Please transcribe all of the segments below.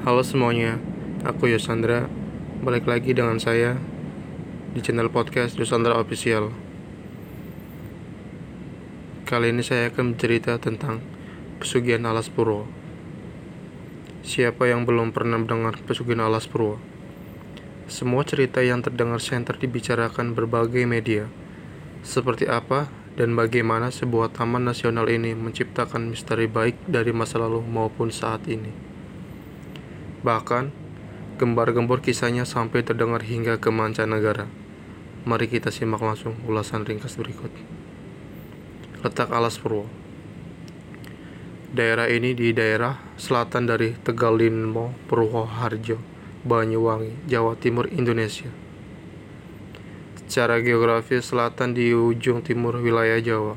Halo semuanya, aku Yosandra. Balik lagi dengan saya di channel podcast Yosandra Official. Kali ini saya akan bercerita tentang Pesugihan Alas Purwo. Siapa yang belum pernah mendengar Pesugihan Alas Purwo? Semua cerita yang terdengar senter dibicarakan berbagai media. Seperti apa dan bagaimana sebuah taman nasional ini menciptakan misteri baik dari masa lalu maupun saat ini. Bahkan, gembar-gembor kisahnya sampai terdengar hingga ke mancanegara. Mari kita simak langsung ulasan ringkas berikut. Letak Alas Purwo Daerah ini di daerah selatan dari Tegalinmo, Purwoharjo, Banyuwangi, Jawa Timur, Indonesia. Secara geografis selatan di ujung timur wilayah Jawa.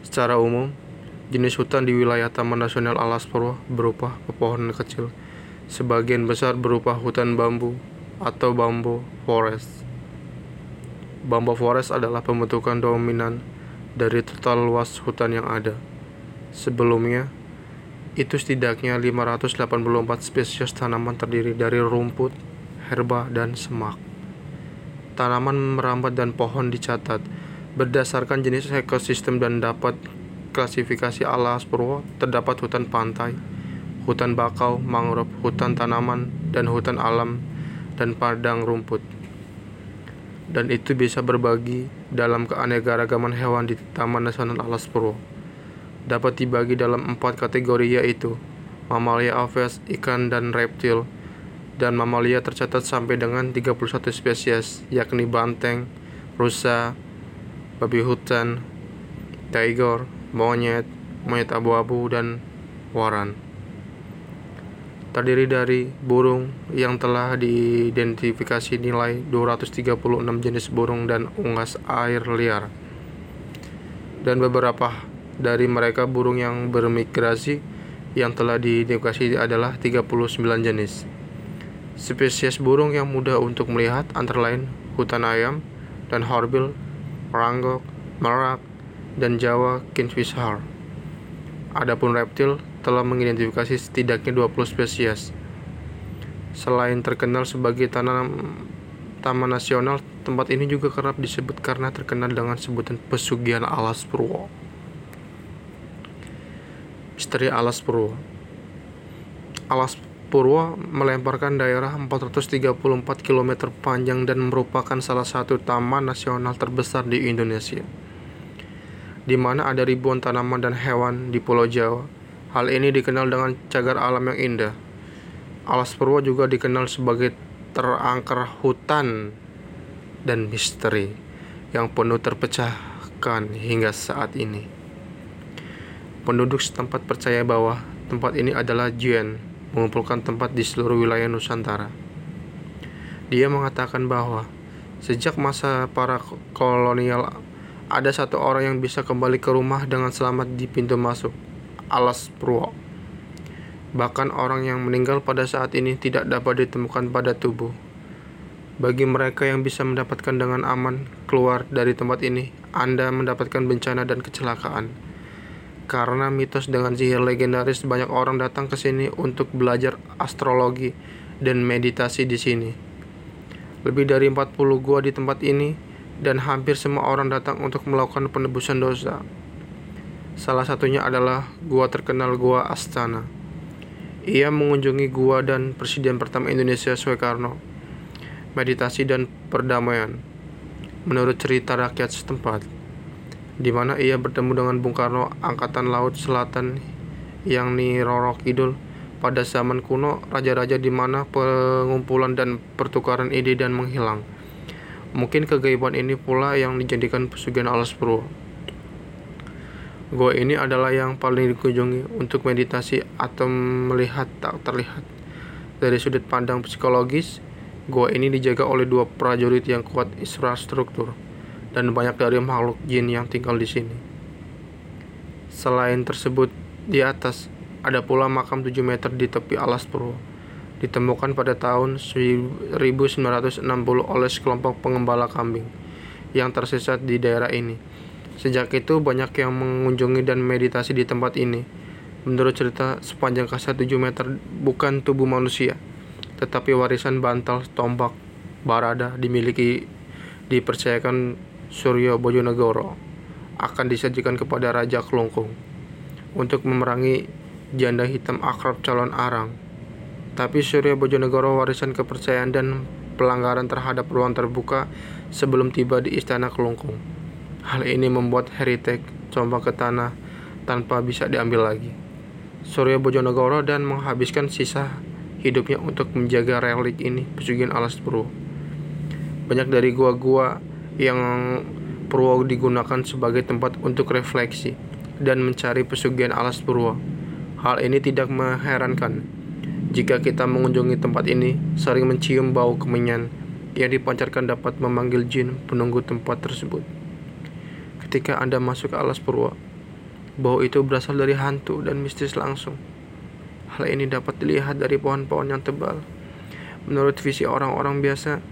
Secara umum, Jenis hutan di wilayah Taman Nasional Alas Purwo berupa pepohonan kecil, sebagian besar berupa hutan bambu atau bambu forest. Bambu forest adalah pembentukan dominan dari total luas hutan yang ada. Sebelumnya, itu setidaknya 584 spesies tanaman terdiri dari rumput, herba, dan semak. Tanaman merambat dan pohon dicatat berdasarkan jenis ekosistem dan dapat klasifikasi alas purwo terdapat hutan pantai, hutan bakau, mangrove, hutan tanaman, dan hutan alam dan padang rumput. Dan itu bisa berbagi dalam keanekaragaman hewan di Taman Nasional Alas Purwo. Dapat dibagi dalam empat kategori yaitu mamalia aves, ikan dan reptil, dan mamalia tercatat sampai dengan 31 spesies yakni banteng, rusa, babi hutan, tiger, monyet, monyet abu-abu, dan waran. Terdiri dari burung yang telah diidentifikasi nilai 236 jenis burung dan unggas air liar. Dan beberapa dari mereka burung yang bermigrasi yang telah diidentifikasi adalah 39 jenis. Spesies burung yang mudah untuk melihat antara lain hutan ayam dan horbil, ranggok, merak, dan Jawa Kingfisher. Adapun reptil telah mengidentifikasi setidaknya 20 spesies. Selain terkenal sebagai tanam taman nasional, tempat ini juga kerap disebut karena terkenal dengan sebutan pesugihan alas Purwo. Misteri Alas Purwo Alas Purwo melemparkan daerah 434 km panjang dan merupakan salah satu taman nasional terbesar di Indonesia di mana ada ribuan tanaman dan hewan di Pulau Jawa. Hal ini dikenal dengan cagar alam yang indah. Alas Purwo juga dikenal sebagai terangker hutan dan misteri yang penuh terpecahkan hingga saat ini. Penduduk setempat percaya bahwa tempat ini adalah Juen, mengumpulkan tempat di seluruh wilayah Nusantara. Dia mengatakan bahwa sejak masa para kolonial ada satu orang yang bisa kembali ke rumah dengan selamat di pintu masuk Alas Purwo. Bahkan orang yang meninggal pada saat ini tidak dapat ditemukan pada tubuh. Bagi mereka yang bisa mendapatkan dengan aman keluar dari tempat ini, Anda mendapatkan bencana dan kecelakaan. Karena mitos dengan sihir legendaris, banyak orang datang ke sini untuk belajar astrologi dan meditasi di sini. Lebih dari 40 gua di tempat ini dan hampir semua orang datang untuk melakukan penebusan dosa. Salah satunya adalah gua terkenal Gua Astana. Ia mengunjungi gua dan Presiden pertama Indonesia Soekarno. Meditasi dan perdamaian. Menurut cerita rakyat setempat, di mana ia bertemu dengan Bung Karno Angkatan Laut Selatan yang ni Roro Kidul pada zaman kuno raja-raja di mana pengumpulan dan pertukaran ide dan menghilang. Mungkin kegaiban ini pula yang dijadikan pesugihan alas purwo. Gua ini adalah yang paling dikunjungi untuk meditasi atau melihat tak terlihat. Dari sudut pandang psikologis, gua ini dijaga oleh dua prajurit yang kuat infrastruktur dan banyak dari makhluk jin yang tinggal di sini. Selain tersebut, di atas ada pula makam 7 meter di tepi alas purwo ditemukan pada tahun 1960 oleh sekelompok pengembala kambing yang tersesat di daerah ini. Sejak itu banyak yang mengunjungi dan meditasi di tempat ini. Menurut cerita, sepanjang kasa 7 meter bukan tubuh manusia, tetapi warisan bantal tombak Barada dimiliki dipercayakan Suryo Bojonegoro akan disajikan kepada Raja Kelungkung untuk memerangi janda hitam akrab calon arang. Tapi Suryo Bojonegoro warisan kepercayaan dan pelanggaran terhadap ruang terbuka sebelum tiba di Istana Kelungkung. Hal ini membuat heritage tombak ke tanah tanpa bisa diambil lagi. Suryo Bojonegoro dan menghabiskan sisa hidupnya untuk menjaga relik ini pesugihan alas Purwo. Banyak dari gua-gua yang Purwo digunakan sebagai tempat untuk refleksi dan mencari pesugihan alas Purwo. Hal ini tidak mengherankan jika kita mengunjungi tempat ini, sering mencium bau kemenyan yang dipancarkan dapat memanggil jin penunggu tempat tersebut. Ketika Anda masuk ke alas Purwo, bau itu berasal dari hantu dan mistis langsung. Hal ini dapat dilihat dari pohon-pohon yang tebal. Menurut visi orang-orang biasa,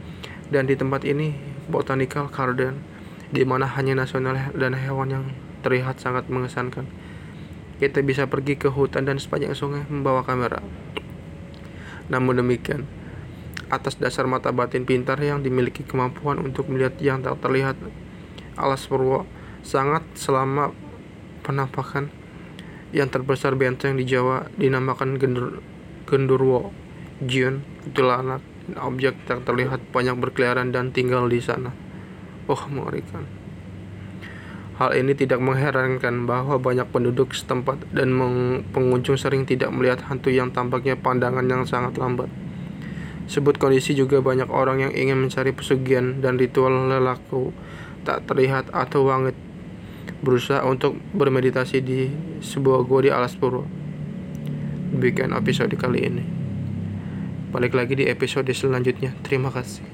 dan di tempat ini, Botanical Garden, di mana hanya nasional dan hewan yang terlihat sangat mengesankan. Kita bisa pergi ke hutan dan sepanjang sungai membawa kamera. Namun demikian, atas dasar mata batin pintar yang dimiliki kemampuan untuk melihat yang tak terlihat, alas Purwo sangat selama penampakan yang terbesar benteng di Jawa dinamakan Gendur, Gendurwo, Jion, Kuntilanak, objek tak terlihat banyak berkeliaran dan tinggal di sana. Oh, mengerikan. Hal ini tidak mengherankan bahwa banyak penduduk setempat dan pengunjung sering tidak melihat hantu yang tampaknya pandangan yang sangat lambat. Sebut kondisi juga banyak orang yang ingin mencari pesugihan dan ritual lelaku tak terlihat atau wangit berusaha untuk bermeditasi di sebuah gua di alas purwo. Demikian episode kali ini. Balik lagi di episode selanjutnya. Terima kasih.